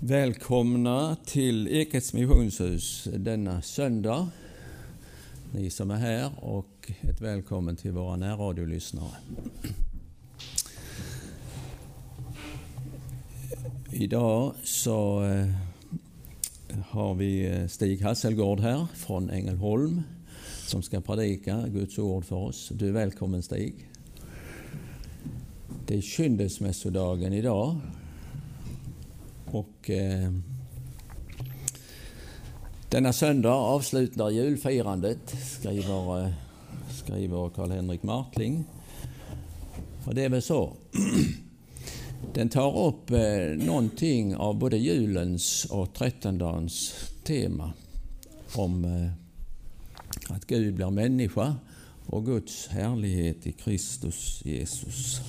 Välkomna till Ekets missionshus denna söndag, ni som är här och ett välkommen till våra närradiolyssnare. Idag så eh, har vi eh, Stig Hasselgård här från Ängelholm som ska predika Guds ord för oss. Du är välkommen Stig. Det är kyndelsmässodagen idag och eh, denna söndag avslutar julfirandet, skriver, eh, skriver Karl-Henrik Martling. Och det är väl så. Den tar upp eh, någonting av både julens och trettondagens tema om eh, att Gud blir människa och Guds härlighet i Kristus Jesus.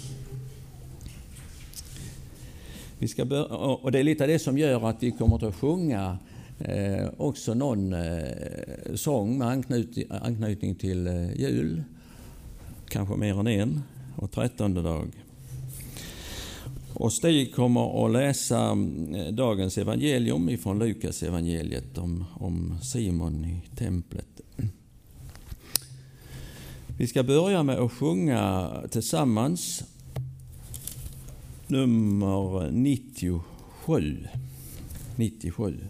Och det är lite det som gjør at vi kommer til å synge eh, også noen eh, sång med anknytning, till eh, jul. Kanskje mer enn, en. og trettonde dag. Og Stig kommer å lese eh, dagens evangelium fra Lukas evangeliet om, om Simon i tempelet. Vi skal begynne med å synge tillsammans nummer 97. 97.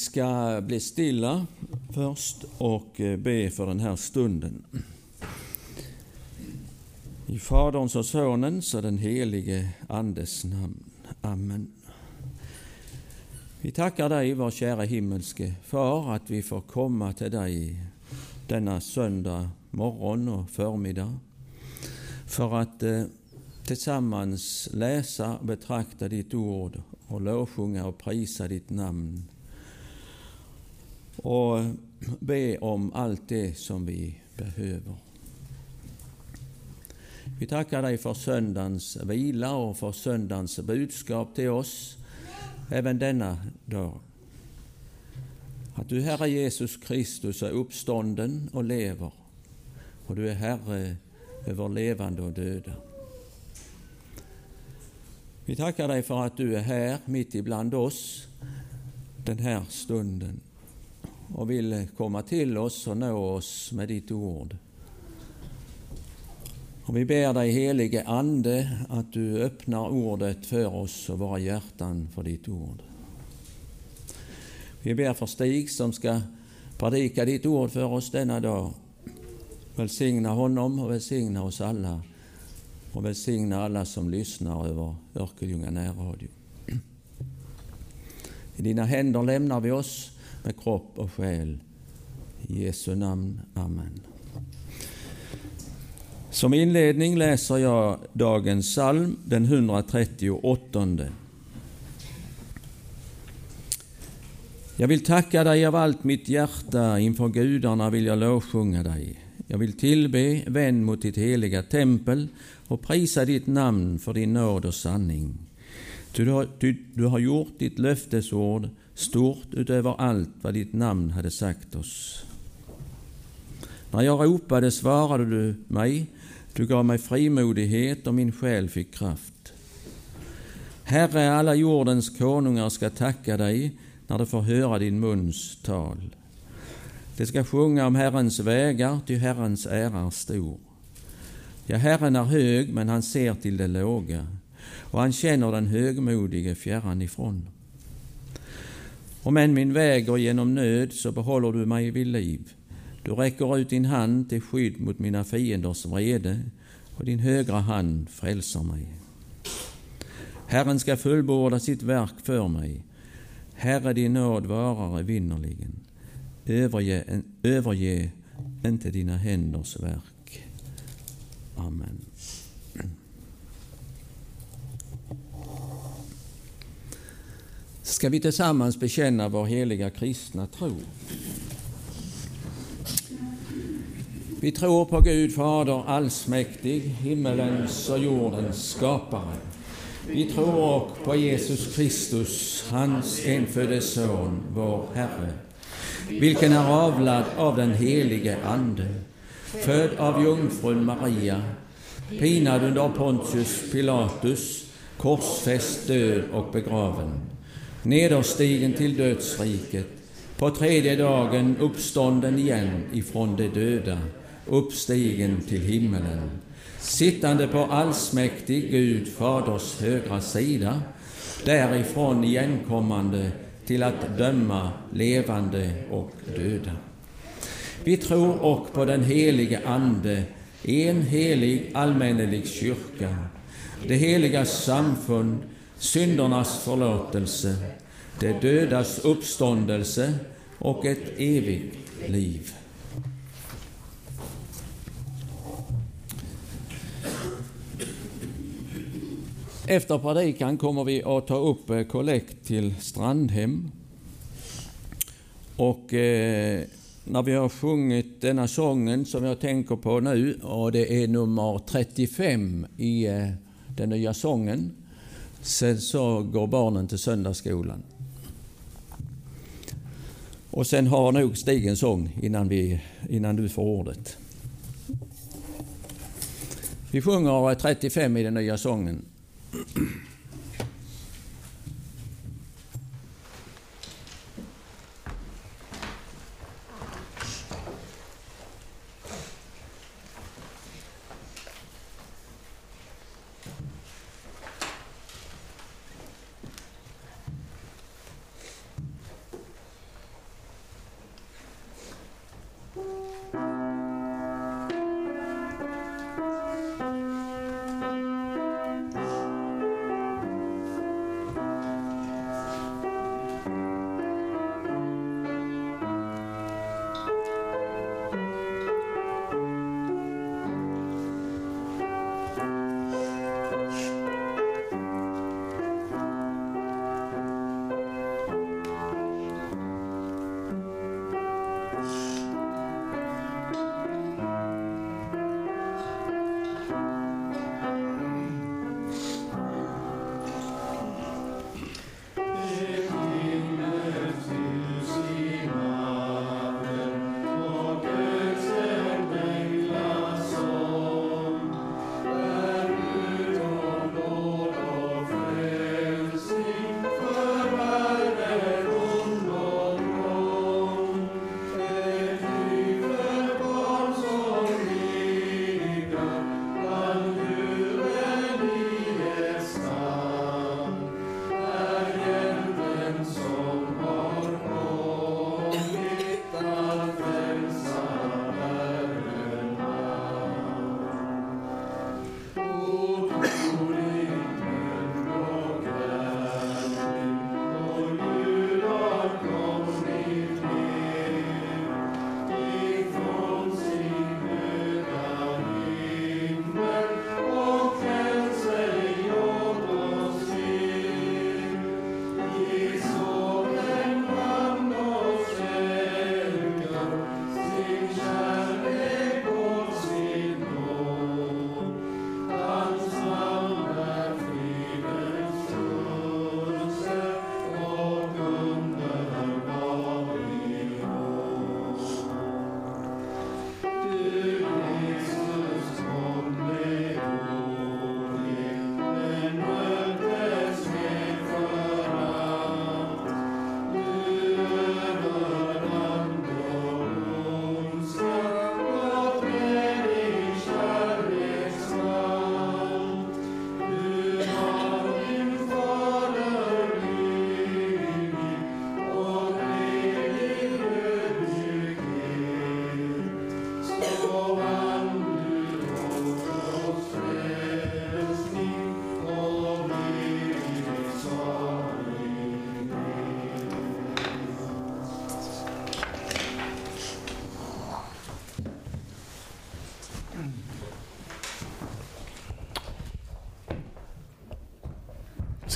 Vi ska bli stille først och eh, be for denne stunden. I Faderns og Sønnens og den helige Andes namn. Amen. Vi takker deg, vår kjære himmelske Far, at vi får komme til deg denne søndag morgen og formiddag for at eh, til sammen lese og betrakte ditt ord og lovsynge og prise ditt namn och be om alt det som vi behøver. Vi takker deg for søndagens vila og for søndagens budskap til oss även denne dag. At du, Herre Jesus Kristus, er oppstånden og lever og du er Herre over levende og døde. Vi takker deg for at du er her mitt iblant oss denne stunden och vil komme til oss og nå oss med ditt ord. Og vi ber Deg, helige Ande at du åpner ordet for oss og våre hjerter for ditt ord. Vi ber for Stig som skal predike ditt ord for oss denne dag. Velsigne honom og velsigne oss alle, og velsigne alle som lyssnar over Ørkeljunga nærradio. I dina hender lämnar vi oss med kropp og sjel. I Jesu navn. Amen. Som inledning leser jeg dagens salm, den 138. Jeg vil takke deg av alt mitt hjerte, innenfor gudarna vil jeg lovsjunga deg. Jeg vil tilbe, venn mot ditt helige tempel og prisa ditt navn for din nåd og sanning. Du du, du har gjort ditt löftesord stort utover alt vad ditt namn hadde sagt oss. Når jeg ropade svarade du meg, du gav meg frimodighet og min sjel fikk kraft. Herre, alle jordens konunger ska takke deg når de får høre din muns tal. De skal sjunga om Herrens vägar, ty Herrens ære er stor. Ja, Herren er hög, men han ser til det låga, og han kjenner den högmodige Fjerran ifrån. Om enn min vei går gjennom nød, så behåller du meg ved liv. Du rekker ut din hand til skydd mot mine fienders vrede, og din høyre hand frelser meg. Herren skal fullborda sitt verk før meg. Herre, din nåd varer evinnerligen. Overgi inte dina henders verk. Amen. Ska vi tillsammans bekänna vår heliga kristna tro? Vi tror på Gud Fader allsmäktig, himmelens och jordens skapare. Vi tror också på Jesus Kristus, hans enfödde Son, vår Herre, vilken är avlad av den helige Ande, född av jungfrun Maria, pinad under Pontius Pilatus, korsfäst, död och begraven, nederstigen till dödsriket, på tredje dagen uppstånden igen ifrån de döda, uppstigen till himmelen, sittande på allsmäktig Gud Faders högra sida, därifrån igenkommande till att döma levande och döda. Vi tror och på den helige Ande, en helig allmännelig kyrka, det heliga samfund, syndernas förlåtelse, det dödas uppståndelse och ett evigt liv. Efter predikan kommer vi att ta upp eh, kollekt till Strandhem. Och eh, när vi har sjungit denna sången som jag tänker på nu, och det är nummer 35 i eh, den nya sången, sen så går barnen til søndagsskolen. Og sen har nok Stig en sang innan, du får ordet. Vi sjunger 35 i den nye sången.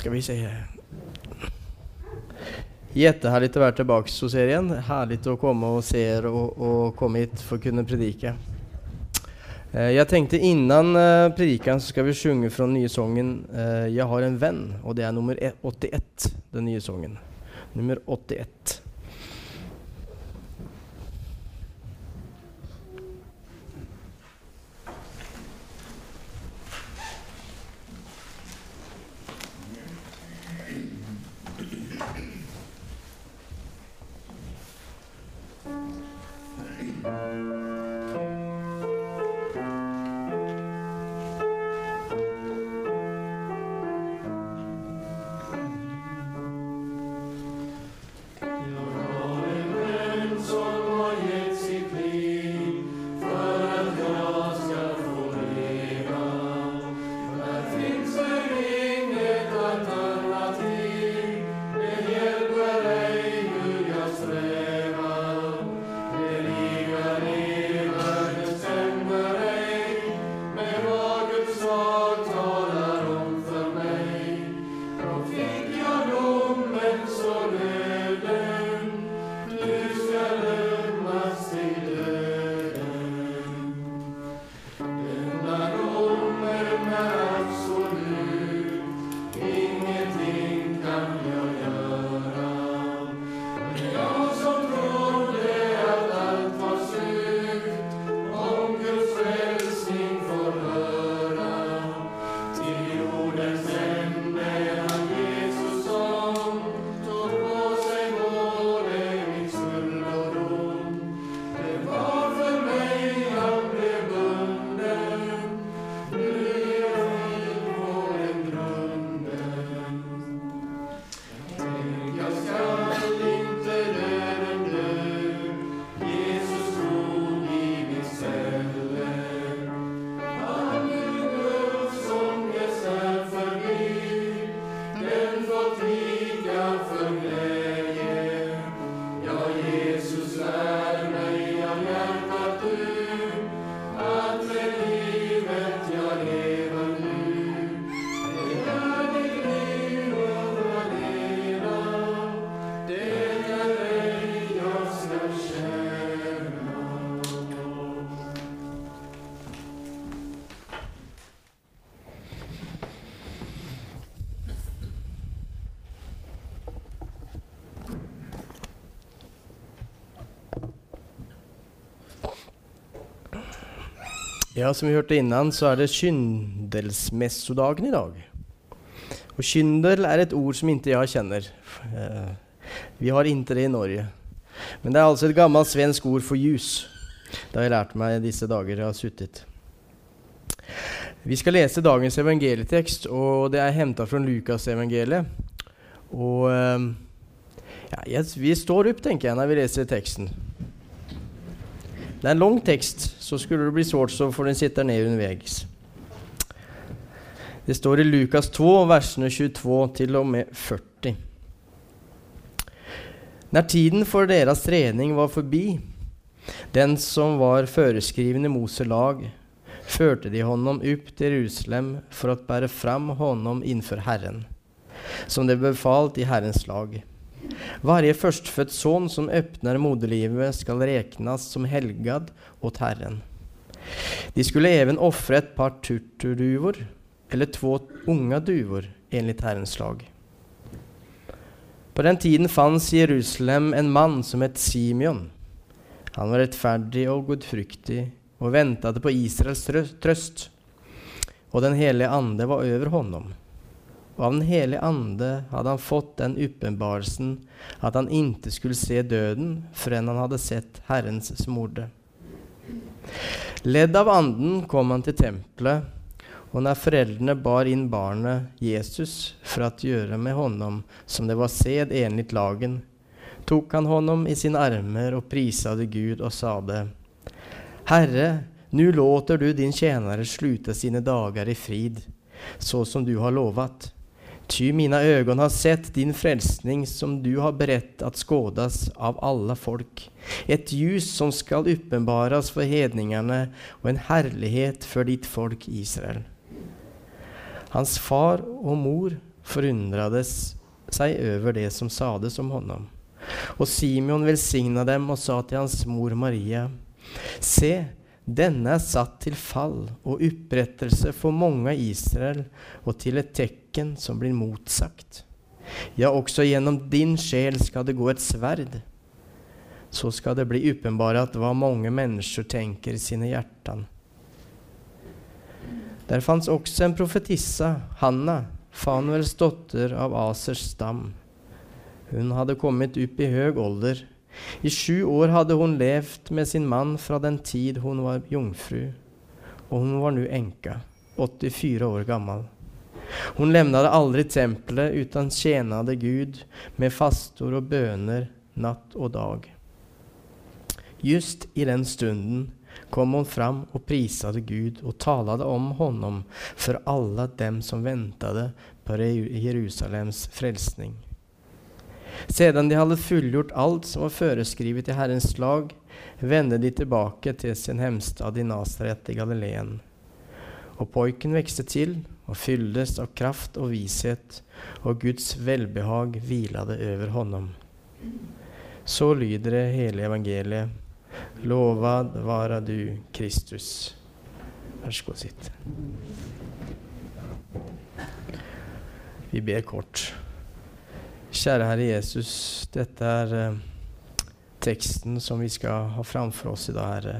Ska vi se Jättehärligt att vara tillbaka hos er igen. Härligt att komma och se er och, och komma hit för att kunna predika. Jeg tenkte innan eh, predikan så skal vi synge fra den nye sangen 'Jeg har en venn', og det er nummer 81, den nye sangen. Nummer 81. Ja, som vi hørte innan, så er det kyndelsmessodagen i dag. Og kyndel er et ord som ikke jeg kjenner. Eh, vi har ikke det i Norge. Men det er altså et gammelt svensk ord for jus. Det har jeg lært meg disse dager jeg har sittet. Vi skal lese dagens evangelietekst, og det er henta fra Lukasevangeliet. Og eh, ja, vi står opp, tenker jeg, når vi leser teksten. Det er en lang tekst, så skulle det bli svårt så får den sitte ned underveis. Det står i Lukas 2, versene 22 til og med 40. Når tiden for deres trening var forbi, den som var føreskriven i Moselag, førte de honom opp til Jerusalem for å bære fram honom innenfor Herren, som det befalt i Herrens lag. Varje förstfödd son som öppnar moderlivet skall räknas som helgad åt Herren. De skulle även offra ett par turturduvor eller två unga duvor enligt Herrens lag. På den tiden fanns i Jerusalem en mann som het Simeon. Han var rettferdig og gudfryktig og ventet på Israels trøst, og den hele ande var over honom og av Den hellige ande hadde han fått den uppenbarelsen at han ikke skulle se døden før han hadde sett Herrens smorde. Ledd av anden kom han til tempelet, og når foreldrene bar inn barnet Jesus for å gjøre med honom som det var sed enligt lagen, tok han honom i sine armer og prisade Gud og sa det. Herre, nu låter du din tjenare sluta sine dager i frid, så som du har lovat Ty mina ögon har sett din frälsning som du har berett att skådas av alla folk. Ett ljus som skall uppenbaras för hedningarna och en härlighet för ditt folk Israel. Hans far och mor förundrades sig över det som sades om honom. Och Simeon välsignade dem och sa till hans mor Maria Se, denne er satt til fall og opprettelse for mange i Israel og til et tekken som blir motsagt. Ja, også gjennom din sjel skal det gå et sverd. Så skal det bli åpenbart hva mange mennesker tenker i sine hjerter. Der fantes også en profetissa, Hanna, Fanuels datter av Asers stam. Hun hadde kommet opp i høg alder i sju år hadde hun levd med sin mann fra den tid hun var jungfru, og hun var nå enka, 84 år gammel. Hun levnade aldri tempelet utan tjenade Gud med fastor og bøner natt og dag. Just i den stunden kom hun fram og prisade Gud og talade om honom for alle dem som ventade på Jerusalems frälsning. Sedan de hadde fullgjort alt som var föreskrivet i Herrens lag, vende de tilbake til sin hemstad i Nasaret i Galileen. Og pojken vekste til og fyldes av kraft og vishet, og Guds velbehag hvilade over honom. Så lyder det hele evangeliet. Lovad vara du, Kristus. Vær så god, sitt. Vi ber kort. Kjære Herre Jesus, dette er eh, teksten som vi skal ha framfor oss i dag, Herre.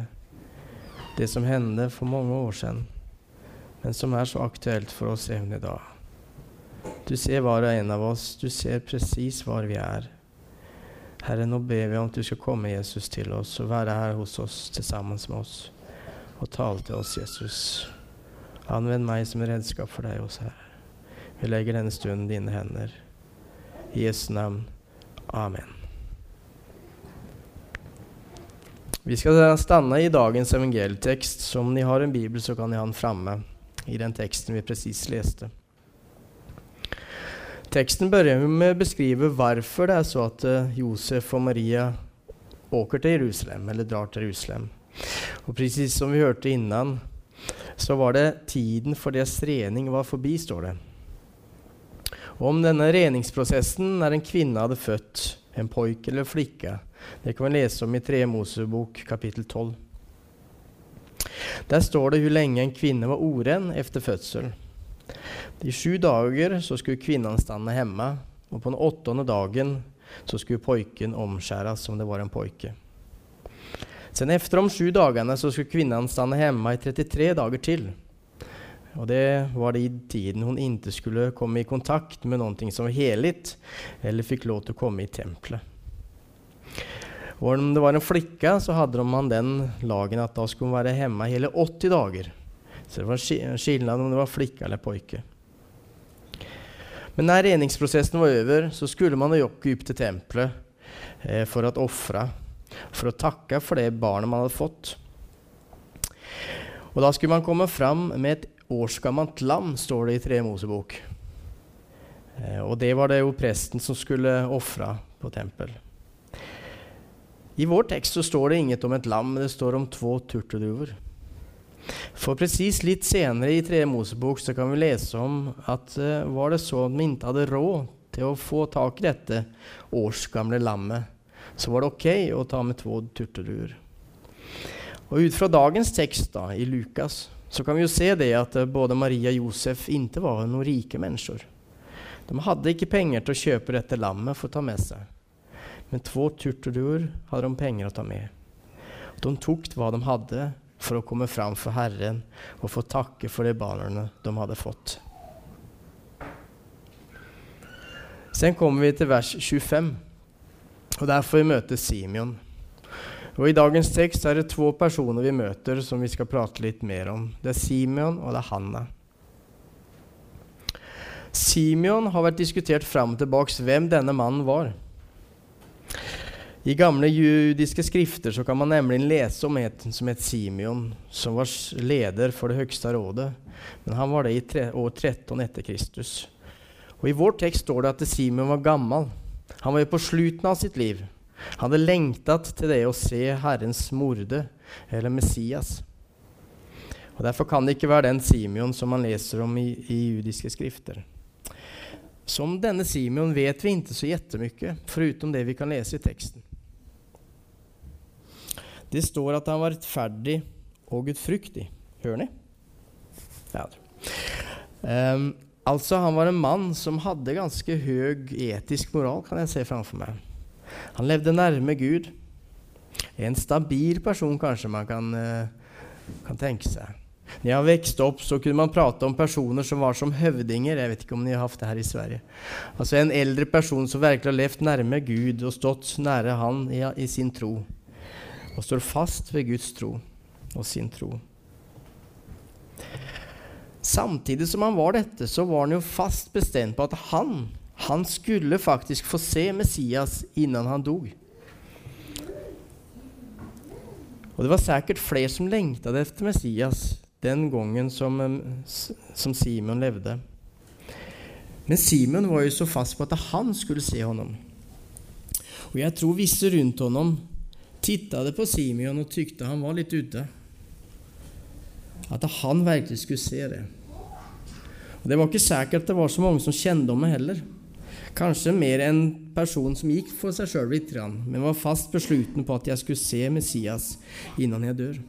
Det som hendte for mange år siden, men som er så aktuelt for oss even i dag. Du ser hver og en av oss. Du ser presis hvor vi er. Herre, nå ber vi om at du skal komme, Jesus, til oss og være her hos oss sammen med oss. Og tale til oss, Jesus. Anvend meg som redskap for deg også, Herre. Vi legger denne stunden dine hender. I Jesu navn. Amen. Vi skal stanna i dagens evangelietekst. Så om ni har en bibel, så kan ni ha den framme i den teksten vi precis leste. Teksten begynner med å beskrive hvorfor det er så at uh, Josef og Maria åker til Jerusalem, eller drar til Jerusalem. Og precis som vi hørte innan, så var det tiden for deres rening var forbi, står det. Og om denne reningsprosessen når en kvinne hadde født en poik eller flikke. det kan vi lese om i 3 Mosebok kapittel 12. Der står det hvor lenge en kvinne var oren etter fødsel. I sju dager så skulle kvinnen stanne hjemme, og på den åttende dagen så skulle pojken omskjæres som det var en pojke. Sen efter de sju dagene så skulle kvinnen stande hjemme i 33 dager til. Og det var i tiden hun ikke skulle komme i kontakt med noe som var heligt, eller fikk lov til å komme i tempelet. Og om det var en flikke, så hadde man den lagen at da skulle hun være hjemme hele 80 dager. Så det var skillnad om det var flikke eller pojke. Men når reningsprosessen var over, så skulle man jokke opp til tempelet eh, for å ofre, for å takke for det barnet man hadde fått. Og da skulle man komme fram med et årsgammelt lam, står det i Tre Mosebok. Eh, og det var det jo presten som skulle ofre på tempel. I vår tekst så står det inget om et lam, men det står om to turteduver. For presis litt senere i Tre Mosebok så kan vi lese om at uh, var det så at vi ikke hadde råd til å få tak i dette årsgamle lammet, så var det ok å ta med to turtelduer. Og ut fra dagens tekst da, i Lukas så kan vi jo se det at eh, både Maria og Josef ikke var noen rike mennesker. De hadde ikke penger til å kjøpe dette lammet for å ta med seg. Men to turturduer hadde de penger å ta med. De tok hva de hadde for å komme fram for Herren og få takke for de barna de hadde fått. Sen kommer vi til vers 25, og der får vi møte Simeon. Og I dagens tekst er det to personer vi møter som vi skal prate litt mer om. Det er Simeon og det er Hanna. Simeon har vært diskutert fram og tilbake hvem denne mannen var. I gamle judiske skrifter så kan man nemlig lese om et som het Simeon, som var leder for det høgste rådet. Men han var det i år 13 etter Kristus. Og I vår tekst står det at Simeon var gammel. Han var jo på slutten av sitt liv. Han hadde lengtet til det å se Herrens morde, eller Messias. Og Derfor kan det ikke være den Simeon som man leser om i, i judiske skrifter. Som denne Simeon vet vi ikke så jättemycket, förutom det vi kan lese i teksten. Det står at han var rettferdig og gudfryktig. Hører ni? Ja. Um, altså, han var en mann som hadde ganske høy etisk moral, kan jeg se framfor meg. Han levde nærme Gud. En stabil person, kanskje man kan, uh, kan tenke seg. Når jeg vokste opp, så kunne man prate om personer som var som høvdinger. Jeg vet ikke om ni har hatt det her i Sverige. Altså En eldre person som virkelig har levd nærme Gud og stått nære Han i, i sin tro. Og står fast ved Guds tro og sin tro. Samtidig som han var dette, så var han jo fast bestemt på at han, han skulle faktisk få se Messias innan han dog. Og det var sikkert flere som lengtet etter Messias den gangen som, som Simon levde. Men Simon var jo så fast på at han skulle se honom. Og jeg tror visse rundt honom tittet på Simon og tykte han var litt ute. At han virkelig skulle se det. Og Det var ikke sikkert det var så mange som kjente om meg heller. Kanskje mer en person som gikk for seg sjøl litt, men var fast besluten på at jeg skulle se Messias innan jeg dør.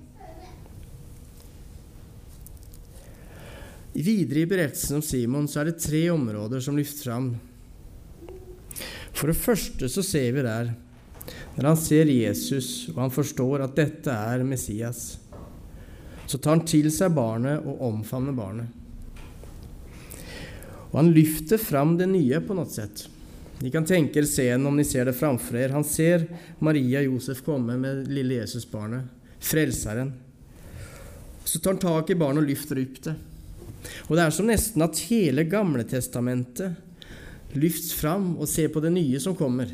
Videre i berettelsen om Simon så er det tre områder som løfter fram. For det første så ser vi der når han ser Jesus og han forstår at dette er Messias, så tar han til seg barnet og omfavner barnet. Og han løfter fram det nye på noe sett. Ni kan tenke dere scenen om de ser det framfor dere. Han ser Maria Josef komme med lille Jesusbarnet, frelseren. Så tar han tak i barnet og løfter opp det. Og det er som nesten at hele Gamletestamentet lyfts fram og ser på det nye som kommer.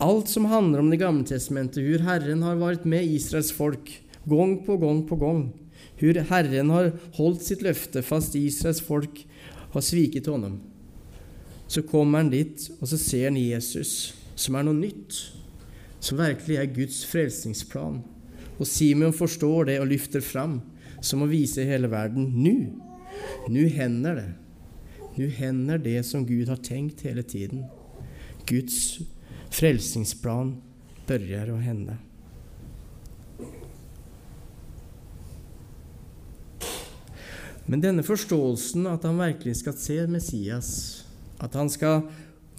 Alt som handler om Det gamle testamentet, hvor Herren har vært med Israels folk gang på gang på gang. Hvor Herren har holdt sitt løfte fast Israels folk har sviket honom. Så kommer han dit, og så ser han Jesus, som er noe nytt. Som virkelig er Guds frelsningsplan. Og Simeon forstår det og løfter fram som å vise hele verden nå. Nå hender det. Nå hender det som Gud har tenkt hele tiden. Guds frelsningsplan begynner å hende. Men denne forståelsen at han virkelig skal se Messias, at han skal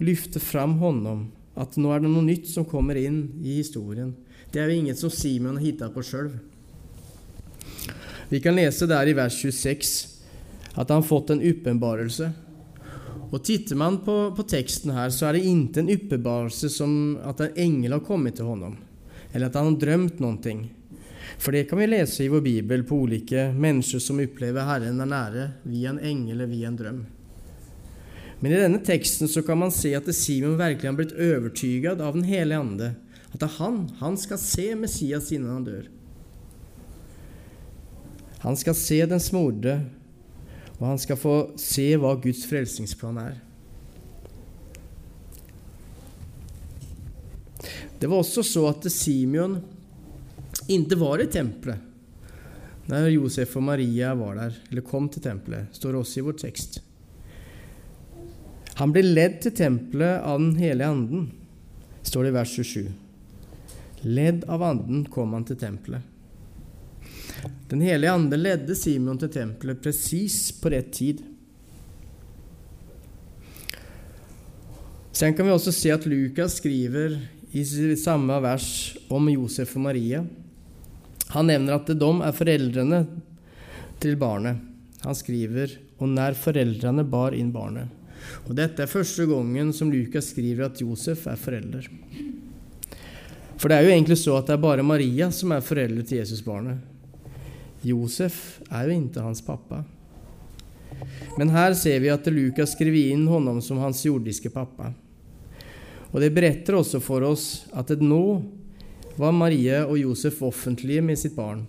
lyfte fram honom, at nå er det noe nytt som kommer inn i historien, det er jo inget som Simon har hittet på sjøl. Vi kan lese der i vers 26 at han har fått en uppenbarelse. Og Titter man på, på, teksten her, så er det ikke en uppenbarelse som at en engel har kommet til honom, eller at han har drømt noe. For det kan vi lese i vår bibel på ulike mennesker som opplever Herren er nære via en engel eller via en drøm. Men i denne teksten så kan man se at Simon virkelig har blitt overtyget av Den hele ande. At han, han skal se Messias innen han dør. Han skal se den smorde, og han skal få se hva Guds frelsingsplan er. Det var også så at Simeon ikke var i tempelet när Josef og Maria var der, eller kom til tempelet, står også i vår tekst. Han ble ledd til tempelet av Den hele anden, står det i vers 27. Ledd av anden kom han til tempelet. Den hellige ande ledde Simon til tempelet presis på rett tid. Sen kan vi også se at Lukas skriver i samme vers om Josef og Maria. Han nevner at de er foreldrene til barnet. Han skriver og nær foreldrene bar inn barnet. Og Dette er første gangen som Lukas skriver at Josef er forelder. For det er jo egentlig så at det er bare Maria som er forelder til Jesusbarnet. Josef er jo ikke hans pappa. Men her ser vi at Lukas skriver inn honom som hans jordiske pappa. Og det beretter også for oss at det nå var Marie og Josef offentlige med sitt barn,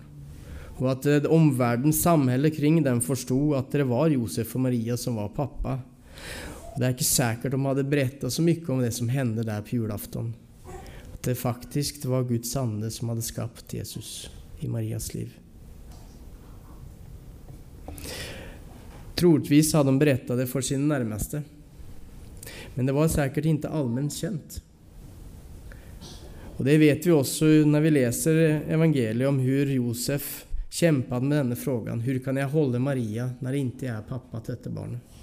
og at omverdens samhelle kring dem forsto at det var Josef og Maria som var pappa Og det er ikke sikkert de hadde beretta så mye om det som hendte der på julafton. At det faktisk var Guds ande som hadde skapt Jesus i Marias liv. Troligtvis hadde de beretta det for sine nærmeste. Men det var sikkert ikke allment kjent. Og Det vet vi også når vi leser evangeliet om hvordan Josef kjempet med denne frågan. Hvordan kan jeg holde Maria når jeg ikke er pappa til dette barnet?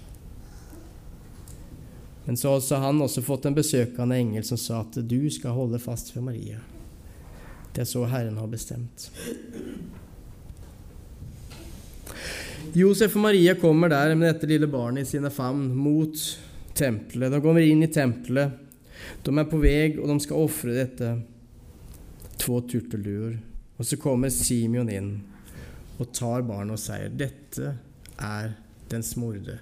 Men så har han også fått en besøkende engel som sa at du skal holde fast ved Maria. Det er så Herren har bestemt. Josef og Maria kommer der med dette lille barnet i sine favn mot tempelet. Da går vi inn i tempelet. De er på vei, og de skal ofre dette to turtelduer. Og så kommer Simeon inn og tar barnet og sier, 'Dette er den smorde.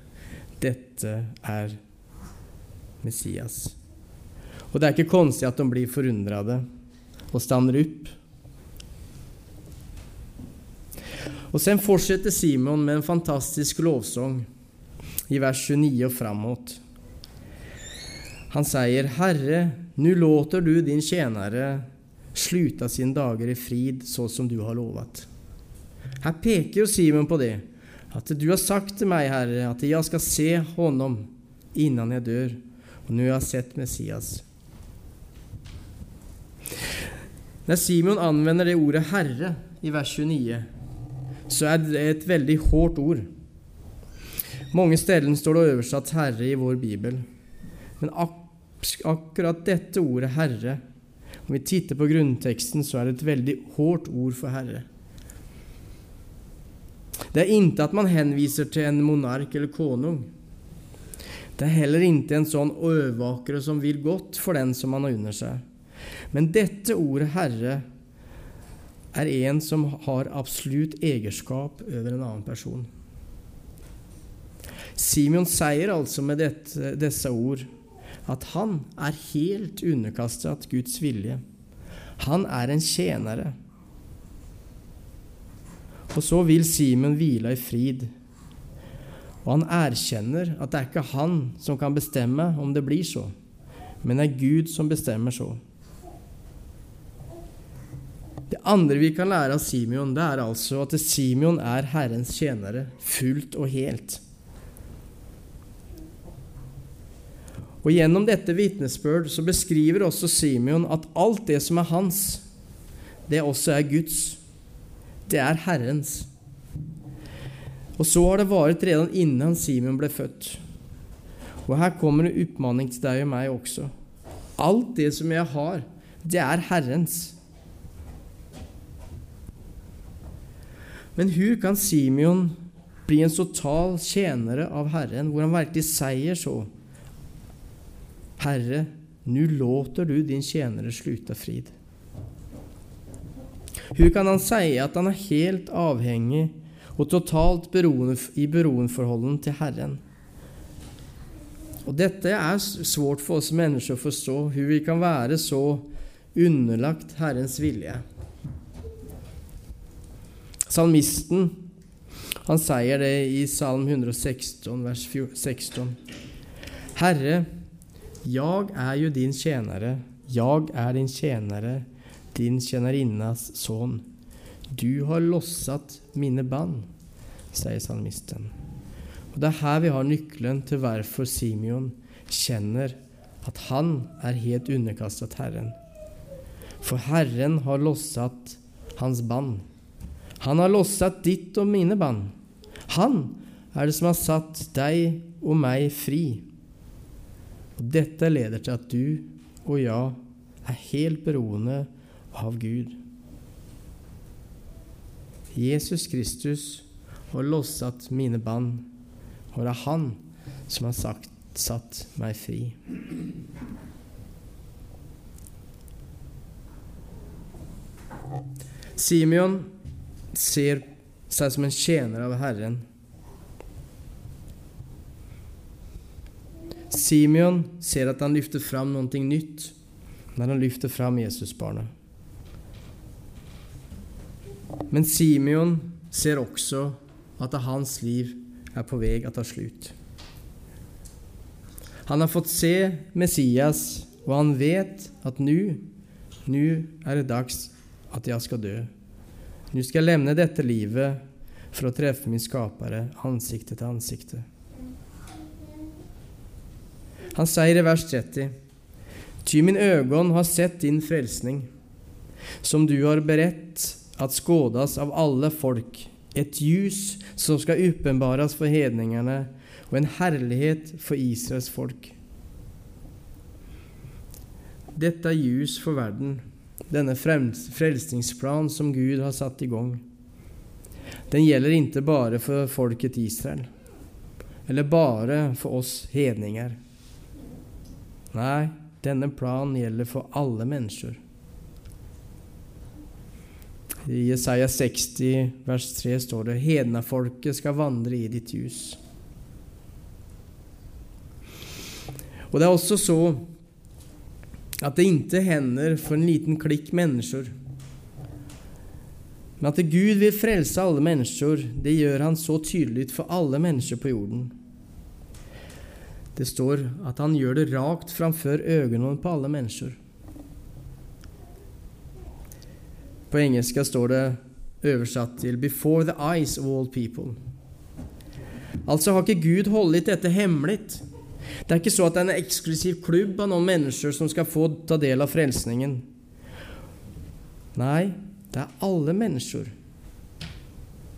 Dette er Messias.' Og det er ikke konstig at de blir forundrede og stander opp. Og sen fortsetter Simon med en fantastisk lovsang i vers 29 og framåt. Han sier, 'Herre, nu låter du din tjenere sluta sine dager i frid, så som du har lovet.' Her peker jo Simon på det, at du har sagt til meg, Herre, at jeg skal se honom innan jeg dør, og nå har jeg sett Messias. Når Simon anvender det ordet 'Herre' i vers 29, så er det et veldig hardt ord. Mange steder står det oversatt 'Herre' i vår bibel. Men ak akkurat dette ordet 'Herre' Om vi titter på grunnteksten, så er det et veldig hårdt ord for Herre. Det er ikke at man henviser til en monark eller konung. Det er heller ikke en sånn overvåker som vil godt for den som man har under seg. Men dette ordet 'Herre' er en som har absolutt eierskap over en annen person. Simeon sier altså med dette, disse ord at han er helt underkastet Guds vilje. Han er en tjenere. Og så vil Simen hvile i frid. Og han erkjenner at det er ikke han som kan bestemme om det blir så, men det er Gud som bestemmer så. Det andre vi kan lære av Simeon, det er altså at Simeon er Herrens tjenere fullt og helt. Og Gjennom dette vitnesbyrd så beskriver også Simeon at alt det som er hans, det også er Guds. Det er Herrens. Og så har det vært redan innan Simeon ble født. Og her kommer en oppmanning til deg og meg også. Alt det som jeg har, det er Herrens. Men hvor kan Simeon bli en total tjenere av Herren, hvor han virkelig sier så? Herre, nu låter du din tjenere sluta frid. Hvordan kan han si at han er helt avhengig og totalt beroende, i beroendeforholdet til Herren? Og Dette er svårt for oss mennesker å forstå, hvordan vi kan være så underlagt Herrens vilje. Salmisten han sier det i Salm 116, vers 16. Herre, jeg er jo din tjenere, jeg er din tjenere, din tjenerinnas son. Du har losset mine band, sier salmisten. Og Det er her vi har nøkkelen til hvorfor Simeon kjenner at han er helt underkastet Herren. For Herren har losset hans band. Han har losset ditt og mine band. Han er det som har satt deg og meg fri. Og dette leder til at du og jeg er helt beroende av Gud. Jesus Kristus har losset mine bånd, og det er Han som har sagt, satt meg fri. Simeon ser seg som en tjener av Herren. Simeon ser at han lyfter fram noe nytt når han lyfter fram Jesusbarnet. Men Simeon ser også at hans liv er på vei å ta slutt. Han har fått se Messias, og han vet at nå, nå er det dags at jeg skal dø. Nå skal jeg levne dette livet for å treffe min skapere ansikte til ansikte. Han sier i vers 30.: Ty min øgon har sett din frelsning, som du har beredt at skådas av alle folk, et ljus som skal åpenbares for hedningene, og en herlighet for Israels folk. Dette er ljus for verden, denne frelsningsplan som Gud har satt i gang. Den gjelder ikke bare for folket Israel, eller bare for oss hedninger. Nei, denne planen gjelder for alle mennesker. I Jesaja 60, vers 3 står det:" Hednafolket skal vandre i ditt hus. Og det er også så at det ikke hender for en liten klikk mennesker. Men at Gud vil frelse alle mennesker, det gjør han så tydelig for alle mennesker på jorden. Det står at han gjør det rakt framfor øynene på alle mennesker. På engelsk står det oversatt til 'before the eyes of all people'. Altså har ikke Gud holdt dette hemmelig. Det er ikke så at det er en eksklusiv klubb av noen mennesker som skal få ta del av frelsningen. Nei, det er alle mennesker.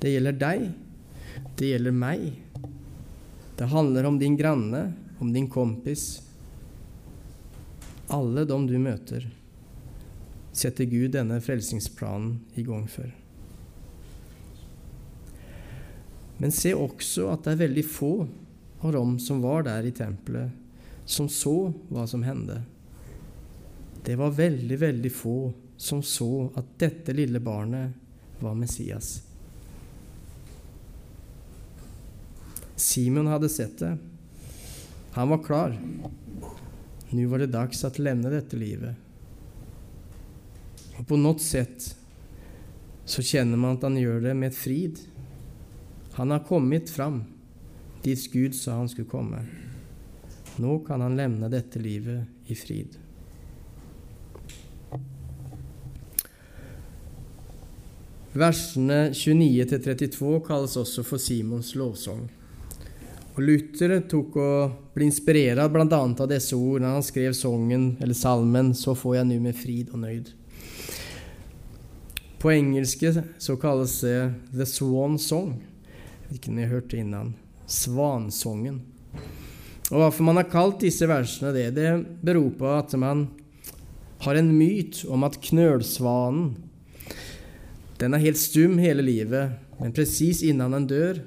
Det gjelder deg. Det gjelder meg. Det handler om din granne, om din kompis. Alle dem du møter, setter Gud denne frelsingsplanen i gang for. Men se også at det er veldig få av dem som var der i tempelet, som så hva som hendte. Det var veldig, veldig få som så at dette lille barnet var Messias. Simon hadde sett det. Han var klar. Nå var det dags å levne dette livet. Og på noe sett så kjenner man at han gjør det med frid. Han har kommet fram dit Gud sa han skulle komme. Nå kan han levne dette livet i frid. Versene 29-32 kalles også for Simons lovsang. Og Luther tok og ble inspirert bl.a. av disse ord når han skrev sangen, eller salmen 'Så får jeg nu med frid og nøyd'. På engelske så kalles det 'The Swan Song'. Hvilken jeg hørte innan. Svansongen. Og Hvorfor man har kalt disse versene det, det beror på at man har en myt om at knølsvanen den er helt stum hele livet, men presis innan den dør,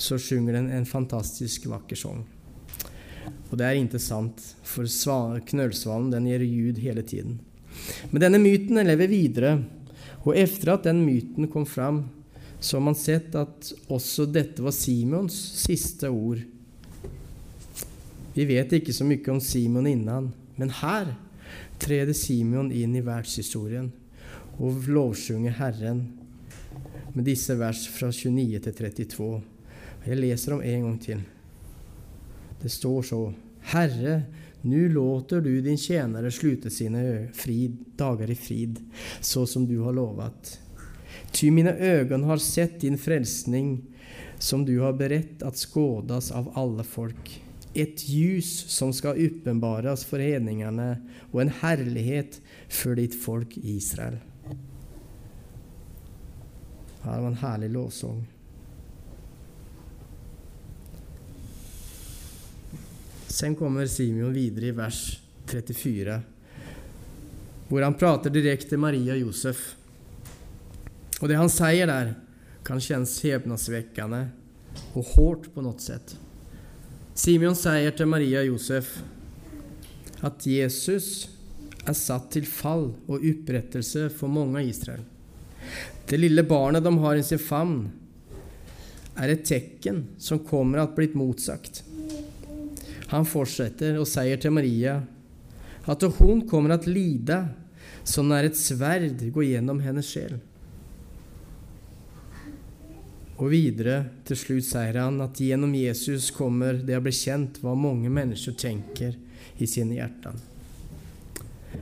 så synger den en fantastisk vakker sang. Og det er ikke sant, for knølsvanen den gir ljud hele tiden. Men denne myten lever videre, og etter at den myten kom fram, så har man sett at også dette var Simons siste ord. Vi vet ikke så mye om Simon innan, men her trer Simon inn i verdenshistorien og lovsjunger Herren med disse vers fra 29 til 32. Jeg leser dem en gang til. Det står så Herre, nå låter du din tjenere slutte sine frid, dager i frid, så som du har lovet. Ty mine øyne har sett din frelsning, som du har beredt at skådas av alle folk. Et ljus som skal åpenbares for hedningene, og en herlighet for ditt folk Israel. Her var en herlig lovsang. Sen kommer Simeon videre i vers 34, hvor han prater direkte Maria og Josef. Og det han sier der, kan kjennes hevnadsvekkende og hardt på noe sett. Simeon sier til Maria og Josef at Jesus er satt til fall og opprettelse for mange av Israel. Det lille barnet de har i sin favn, er et tegn som kommer at blitt motsagt. Han fortsetter og sier til Maria at hun kommer at lide som når et sverd går gjennom hennes sjel. Og videre, til slutt sier han at gjennom Jesus kommer det å bli kjent hva mange mennesker tenker i sine hjerter.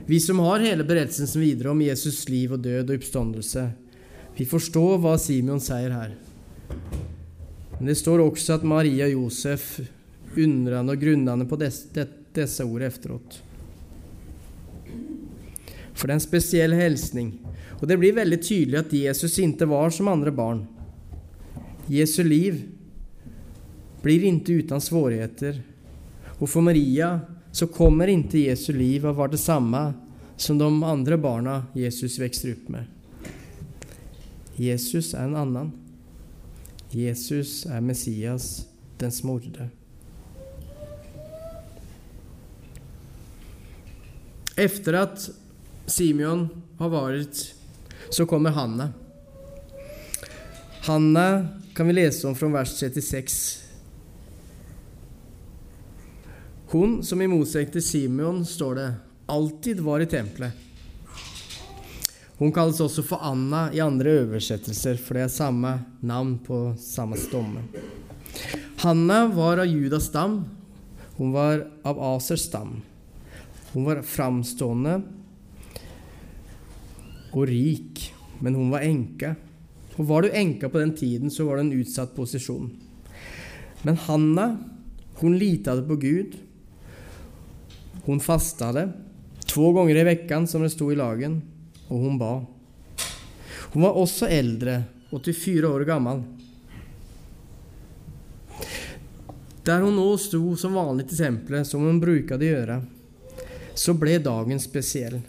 Vi som har hele berettelsen videre om Jesus' liv og død og oppståndelse, vi forstår hva Simeon sier her. Men det står også at Maria og Josef undrende og grunnende på disse, disse ord efteråt. For det er en spesiell hilsning, og det blir veldig tydelig at Jesus ikke var som andre barn. Jesu liv blir ikke uten svårigheter, og for Maria så kommer ikke Jesu liv å være det samme som de andre barna Jesus vokser opp med. Jesus er en annen. Jesus er Messias, den smorde. Efter at Simeon har vært, så kommer Hanna. Hanna kan vi lese om fra vers 36. Hun som i motsetning til Simeon, står det, alltid var i tempelet. Hun kalles også for Anna i andre oversettelser, for det er samme navn på samme stomme. Hanna var av Judas stam. Hun var av Asers stam. Hun var framstående og rik, men hun var enke. Og var du enke på den tiden, så var du en utsatt posisjon. Men Hanna, hun litade på Gud. Hun fastade to ganger i veckan, som det sto i lagen, og hun ba. Hun var også eldre, 84 år gammel. Der hun nå sto som vanlig til tempelet, som hun brukade gjøre, så ble dagen spesiell.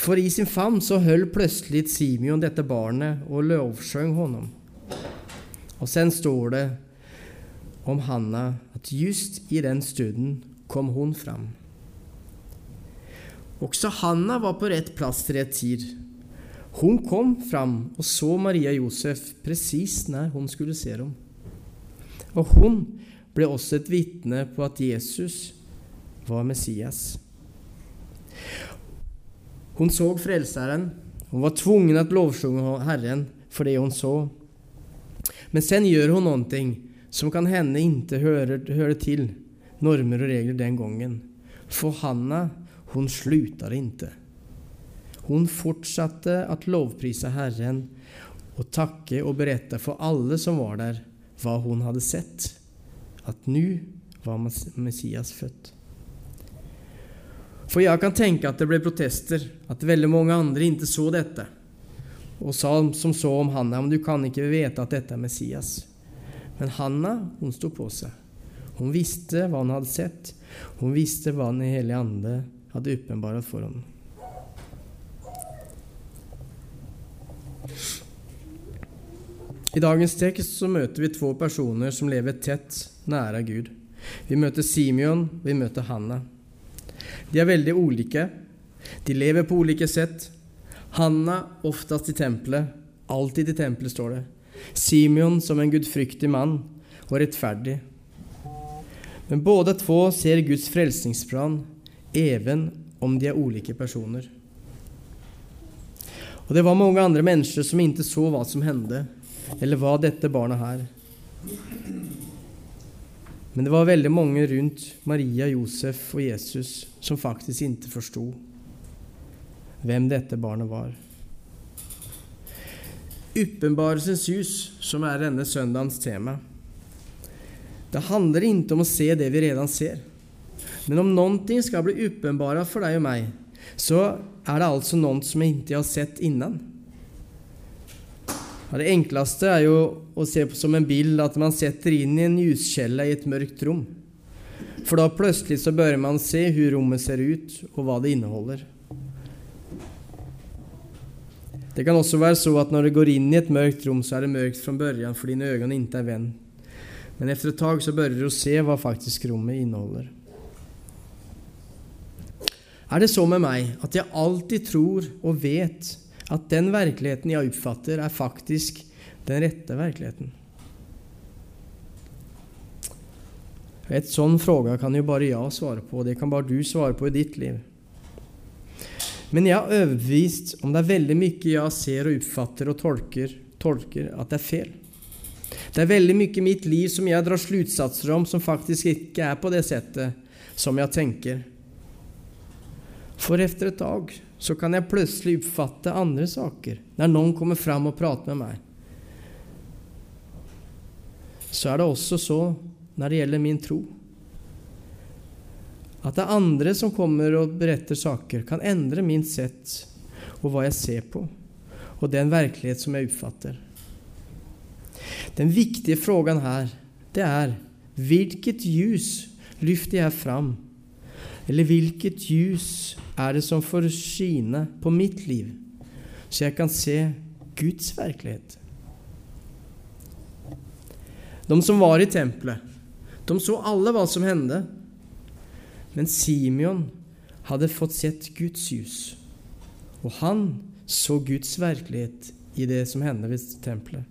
For i sin fam så höll plutselig Simeon dette barnet og lovsjøng honom. Og sen står det om Hanna at just i den stunden kom hun fram. Også Hanna var på rett plass til rett tid. Hun kom fram og så Maria Josef presis når hun skulle se dem. Og hun ble også et vitne på at Jesus var Messias. Hun så Frelseren. Hun var tvungen att lovsjunga Herren for det hun så. Men sen gjør hun noe som kan hende ikke hører, hører til normer og regler den gangen. For Hanna, hun slutter ikke. Hun fortsatte å lovprise Herren og takke og berette for alle som var der, hva hun hadde sett, at nå var Messias født. For jeg kan tenke at det ble protester, at veldig mange andre ikke så dette, og sa som så om Hanna, men du kan ikke vite at dette er Messias. Men Hanna, hun sto på seg. Hun visste hva hun hadde sett. Hun visste hva Den hellige ande hadde åpenbart for henne. I dagens tekst så møter vi to personer som lever tett nære Gud. Vi møter Simeon, vi møter Hanna. De er veldig ulike. De lever på ulike sett. Hanna oftest i tempelet. Alltid i tempelet, står det. Simeon som en gudfryktig mann og rettferdig. Men både to ser Guds frelsningsplan, even om de er ulike personer. Og det var mange andre mennesker som ikke så hva som hendte, eller hva dette barnet her. Men det var veldig mange rundt Maria, Josef og Jesus som faktisk ikke forsto hvem dette barnet var. Åpenbarelsens hus, som er denne søndagens tema. Det handler ikke om å se det vi redan ser. Men om noe skal bli åpenbart for deg og meg, så er det altså noe som jeg ikke har sett innan. Det enkleste er jo å se på som en bil at man setter inn i en ljuskjelle i et mørkt rom. For da plutselig så bør man se hvordan rommet ser ut, og hva det inneholder. Det kan også være så at når du går inn i et mørkt rom, så er det mørkt fra børjan for dine øyne ikke er venn. Men etter et tak så bør du se hva faktisk rommet inneholder. Er det så med meg at jeg alltid tror og vet at den virkeligheten jeg oppfatter, er faktisk den rette virkeligheten. Et sånn fråga kan jo bare jeg svare på, og det kan bare du svare på i ditt liv. Men jeg er overbevist om det er veldig mye jeg ser og oppfatter og tolker, tolker at det er feil. Det er veldig mye i mitt liv som jeg drar slutsatser om, som faktisk ikke er på det settet som jeg tenker. For etter et dag så kan jeg plutselig oppfatte andre saker når noen kommer fram og prater med meg. Så er det også så når det gjelder min tro. At det er andre som kommer og beretter saker, kan endre min sett og hva jeg ser på, og den virkelighet som jeg oppfatter. Den viktige frågan her, det er hvilket ljus lyfter jeg fram? Eller hvilket ljus er det som får skine på mitt liv, så jeg kan se Guds virkelighet? De som var i tempelet, de så alle hva som hendte. Men Simeon hadde fått sett Guds ljus, og han så Guds virkelighet i det som hendte ved tempelet.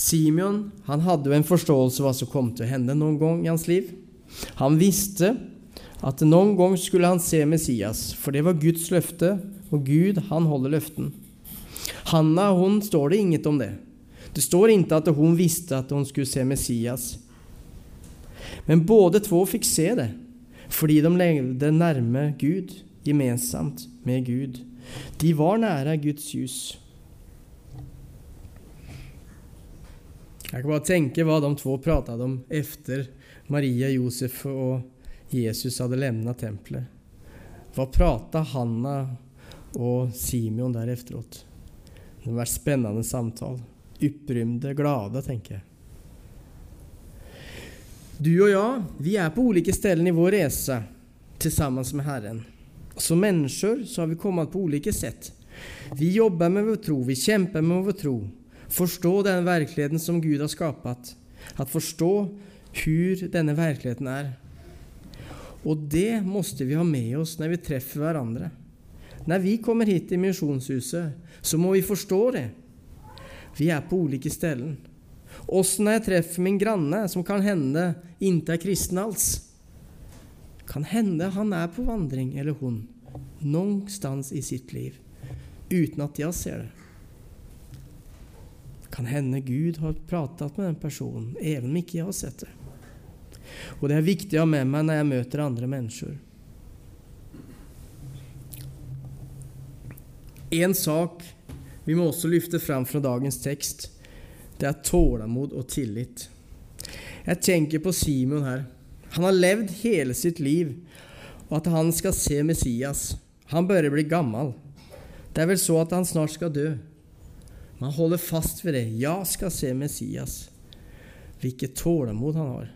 Simeon han hadde jo en forståelse av hva som kom til å hende noen gang i hans liv. Han visste at noen gang skulle han se Messias, for det var Guds løfte, og Gud, han holder løften. Hanna hun står det inget om det. Det står ikke at hun visste at hun skulle se Messias. Men både två fikk se det, fordi de levde nærme Gud, gemensamt med Gud. De var nære Guds hus. Jeg kan bare tenke hva de to pratet om etter Maria, Josef og Jesus hadde levnet tempelet. Hva prata Hanna og Simeon der efteråt? Det være spennende samtale. Upprymde, glade, tenker jeg. Du og jeg, vi er på ulike steder i vår reise sammen med Herren. Som mennesker så har vi kommet på ulike sett. Vi jobber med vår tro, vi kjemper med vår tro. Forstå den verkligheten som Gud har skapt. At forstå hur denne verkligheten er. Og det måste vi ha med oss når vi treffer hverandre. Når vi kommer hit til Misjonshuset, så må vi forstå det. Vi er på ulike steder. Også når jeg treffer min granne, som kan hende ikke er kristen alls. Kan hende han er på vandring, eller hun, någonstans i sitt liv, uten at jeg ser det. Kan hende Gud har pratet med den personen, even om ikke jeg har sett det. Og det er viktig å ha med meg når jeg møter andre mennesker. En sak vi må også lyfte fram fra dagens tekst, det er tålmod og tillit. Jeg tenker på Simon her. Han har levd hele sitt liv, og at han skal se Messias. Han bør bli gammel. Det er vel så at han snart skal dø. Man holder fast ved det. Jeg skal se Messias. Hvilket tålmod han har.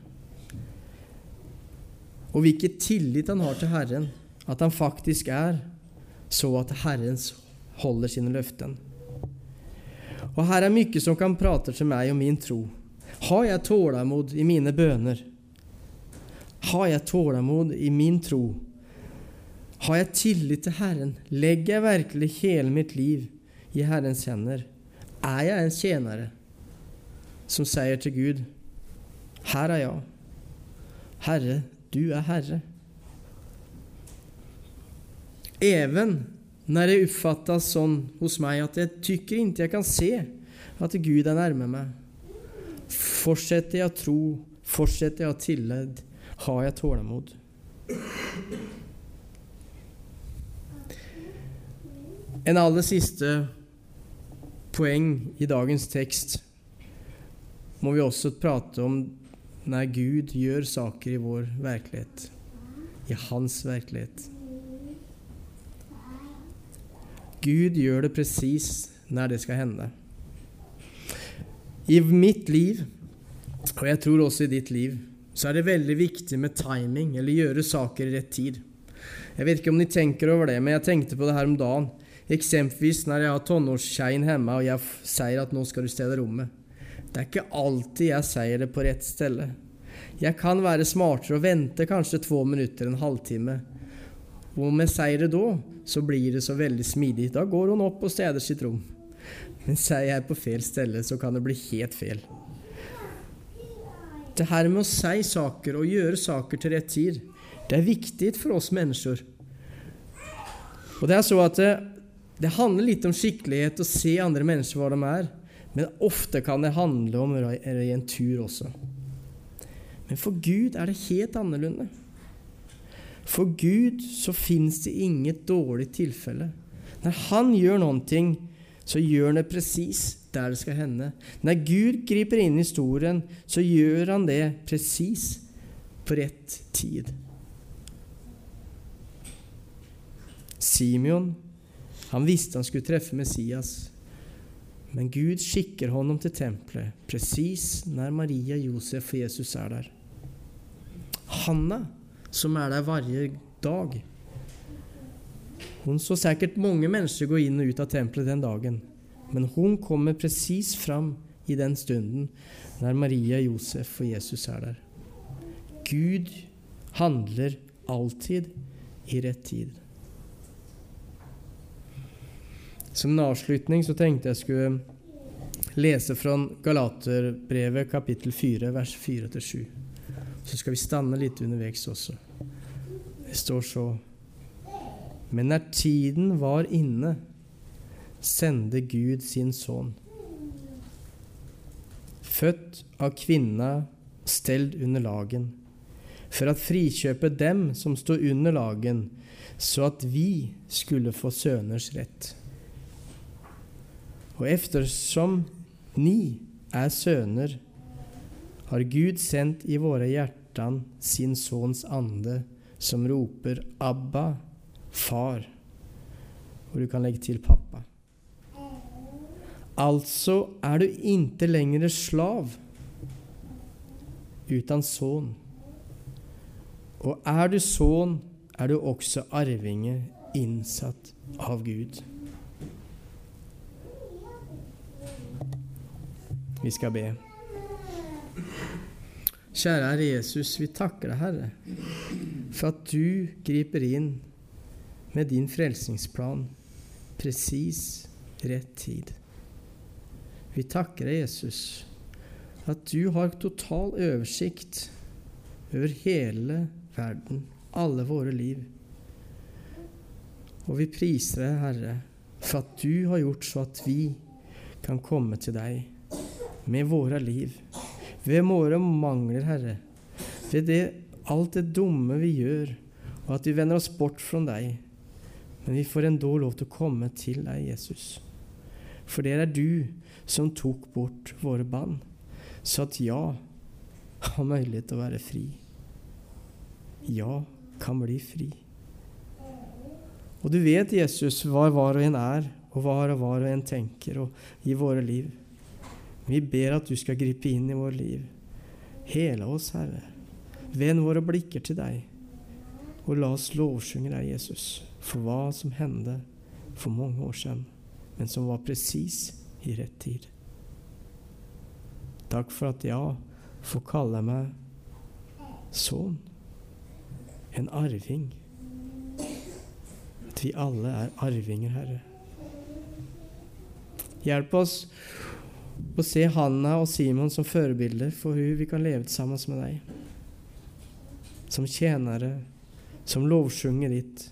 Og hvilken tillit han har til Herren. At han faktisk er så at Herren holder sine løften. Og her er mye som kan prate til meg om min tro. Har jeg tålmod i mine bøner? Har jeg tålmod i min tro? Har jeg tillit til Herren? Legger jeg virkelig hele mitt liv i Herrens hender? Er jeg en tjenere som sier til Gud, 'Her er jeg. Herre, du er Herre.' Even når det oppfattes sånn hos meg at jeg tykker ikke jeg kan se at Gud er nærme meg, fortsetter jeg å tro, fortsetter jeg å tillit, har jeg tålmod. En aller siste poeng i dagens tekst må vi også prate om når Gud gjør saker i vår virkelighet, i hans virkelighet. Gud gjør det presis når det skal hende. I mitt liv, og jeg tror også i ditt liv, så er det veldig viktig med timing, eller gjøre saker i rett tid. Jeg vet ikke om ni tenker over det, men jeg tenkte på det her om dagen. Eksempelvis når jeg har tonårskjeien hjemme og jeg sier at 'nå skal du stelle rommet'. Det er ikke alltid jeg sier det på rett sted. Jeg kan være smartere og vente kanskje to minutter, en halvtime. Og om jeg sier det da, så blir det så veldig smidig. Da går hun opp og steder sitt rom. Men sier jeg på feil sted, så kan det bli helt feil. Det her med å si saker og gjøre saker til rett tid, det er viktig for oss mennesker. Og det er så at Det handler litt om skikkelighet, å se andre mennesker hva de er. Men ofte kan det handle om en tur også. Men for Gud er det helt annerledes. For Gud så fins det inget dårlig tilfelle. Når Han gjør noe, så gjør han det presis der det skal hende. Når Gud griper inn i historien, så gjør han det presis på rett tid. Simeon han visste han skulle treffe Messias. Men Gud skikker honom til tempelet presis når Maria, Josef og Jesus er der. Hanna, som er der hver dag Hun så sikkert mange mennesker gå inn og ut av tempelet den dagen, men hun kommer presis fram i den stunden når Maria, Josef og Jesus er der. Gud handler alltid i rett tid. Som en avslutning så tenkte jeg skulle lese fra Galaterbrevet kapittel 4, vers 4-7. Så skal vi stanne litt underveis også. Det står så Men når tiden var inne, sendte Gud sin sønn. Født av kvinna, stelt under lagen, for å frikjøpe dem som stod under lagen, så at vi skulle få søners rett. Og eftersom ni er sønner, har Gud sendt i våre hjertan sin sønns ande, som roper 'Abba, far', og du kan legge til 'pappa'. Altså er du ikke lenger slav, uten sønn. Og er du sønn, er du også arvinge, innsatt av Gud. Vi skal be. Kjære Herre Jesus, vi takker deg, Herre, for at du griper inn med din frelsingsplan presis rett tid. Vi takker deg, Jesus, at du har total oversikt over hele verden, alle våre liv. Og vi priser deg, Herre, for at du har gjort så at vi kan komme til deg med våre liv, ved våre mangler, Herre, ved det, alt det dumme vi gjør, og at vi vender oss bort fra deg. Men vi får enda lov til å komme til deg, Jesus. For det er du som tok bort våre bånd, så at ja har mulighet til å være fri. Ja kan bli fri. Og du vet, Jesus, hva hver og en er, og hva hver og en tenker og i våre liv. Vi ber at du skal gripe inn i vårt liv. Hele oss, Herre. Vend våre blikker til deg, og la oss lovsynge deg, Jesus, for hva som hendte for mange år siden, men som var presis i rett tid. Takk for at jeg får kalle meg sønn, en arving. At vi alle er arvinger, Herre. Hjelp oss og se Hanna og Simon som forbilder for hvordan vi kan leve sammen med deg. Som tjenere, som lovsjunger ditt,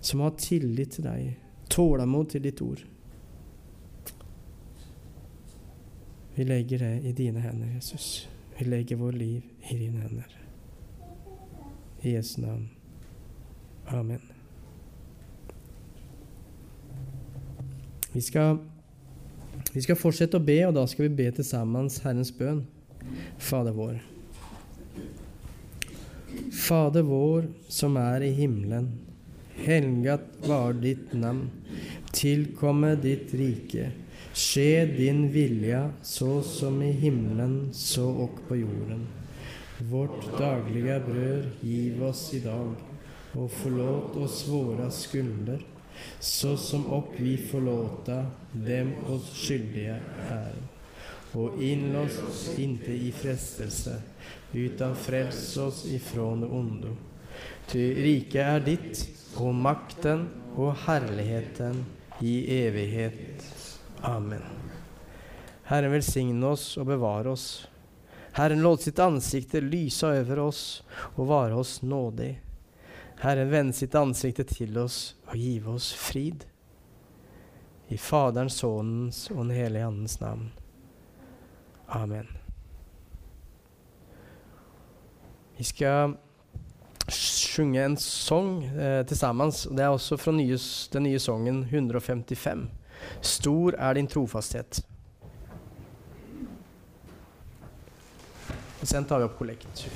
som har tillit til deg, tålmod til ditt ord. Vi legger det i dine hender, Jesus. Vi legger vår liv i dine hender. I Jesu navn. Amen. Vi skal vi skal fortsette å be, og da skal vi be til sammen Herrens bønn. Fader vår. Fader vår som er i himmelen. Helgat var ditt navn. Tilkomme ditt rike. Skje din vilja, så som i himmelen, så og på jorden. Vårt daglige brød giv oss i dag, og forlåt oss våre skulder så som opp vi förlåta dem oss skyldige er. Og innlås oss inte i frestelse, utan fräls oss ifrån det ondo. Ty riket er ditt, og makten og herligheten i evighet. Amen. Herren velsigne oss og bevare oss. Herren låt sitt ansikte lyse over oss og vare oss nådig. Herren vende sitt ansikte til oss og give oss frid. I Faderens, Sønnens og Den hellige Andens navn. Amen. Vi skal synge en sang eh, til sammen. Det er også fra nye, den nye sangen 155. Stor er din trofasthet. Og sen tar vi opp kollekt.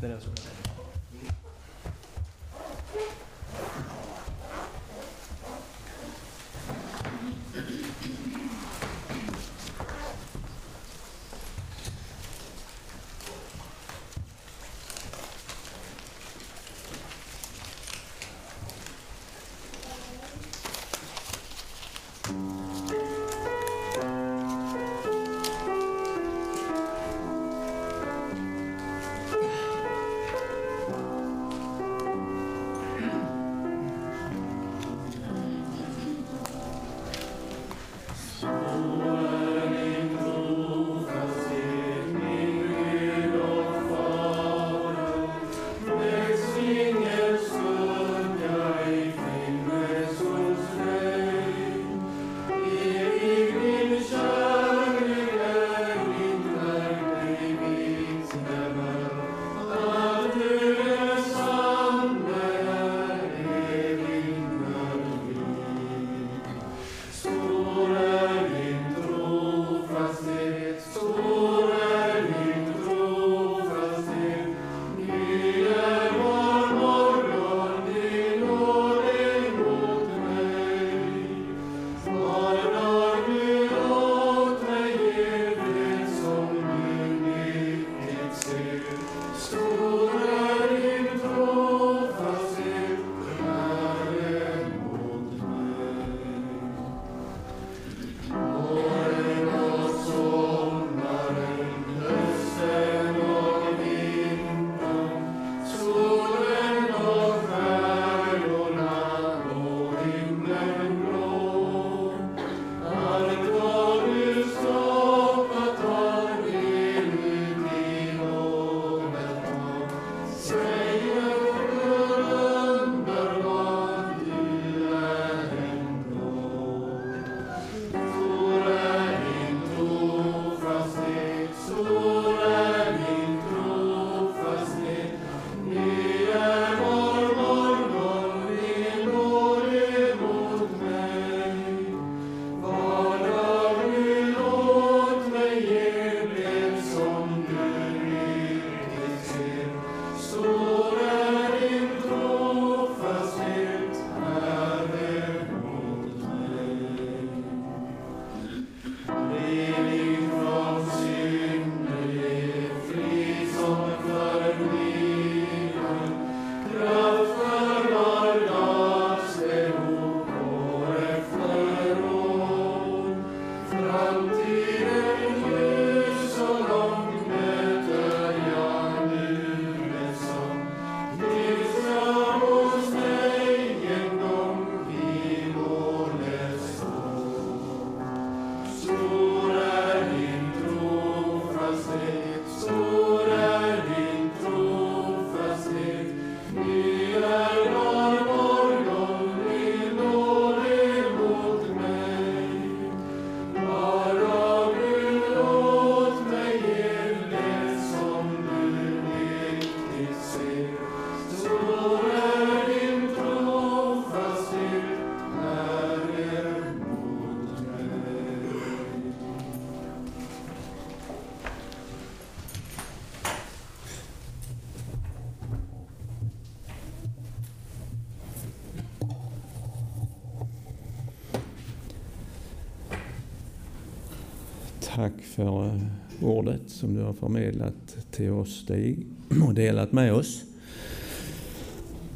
Takk for eh, ordet som du har formidlet til oss, Stig, og delat med oss.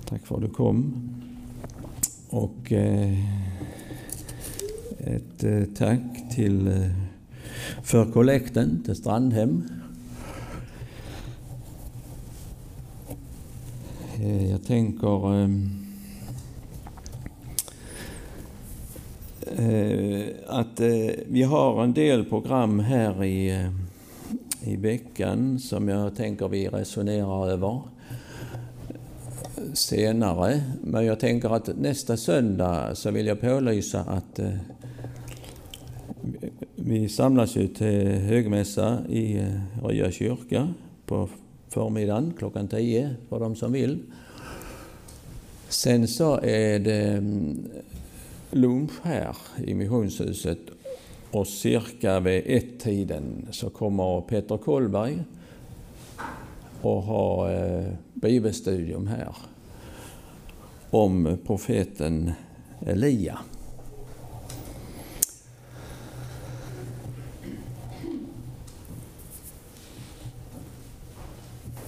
Takk for at du kom. Og eh, et eh, takk til eh, for kollekten til Strandhem. Jeg tenker at vi har en del program her i, i veckan som jeg tenker vi resonerer over senere. Men jeg tenker at neste søndag så vil jeg pålyse at vi samles jo til högmässa i eh, Rya kyrka på formiddagen klockan 10 for de som vil. Sen så er det mm, lunch her i missionshuset og cirka ved ett-tiden så kommer Peter Kolberg og har eh, bibelstudium her om profeten Elia.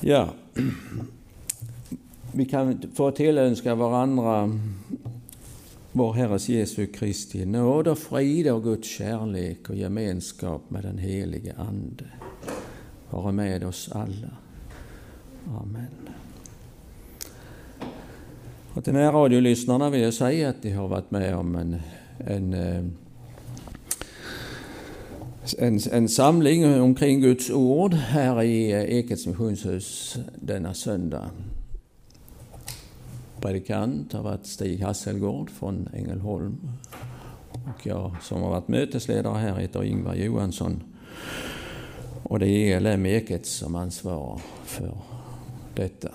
Ja, vi kan få tilønske varandra vår Herres Jesu Kristi nåd og frid av Guds kjærlighet og gemenskap med den helige Ande være med oss alle. Amen. Og til närradiolyssnarna vil jeg si at de har vært med om en, en, eh, en, en samling omkring Guds ord her i Ekets missionshus denne söndag. Predikant har vært Stig Hasselgård von Engelholm. Og jeg som har vært møtesleder her, heter Ingvar Johansson. Og det er ELM Ekets som ansvarer for detta.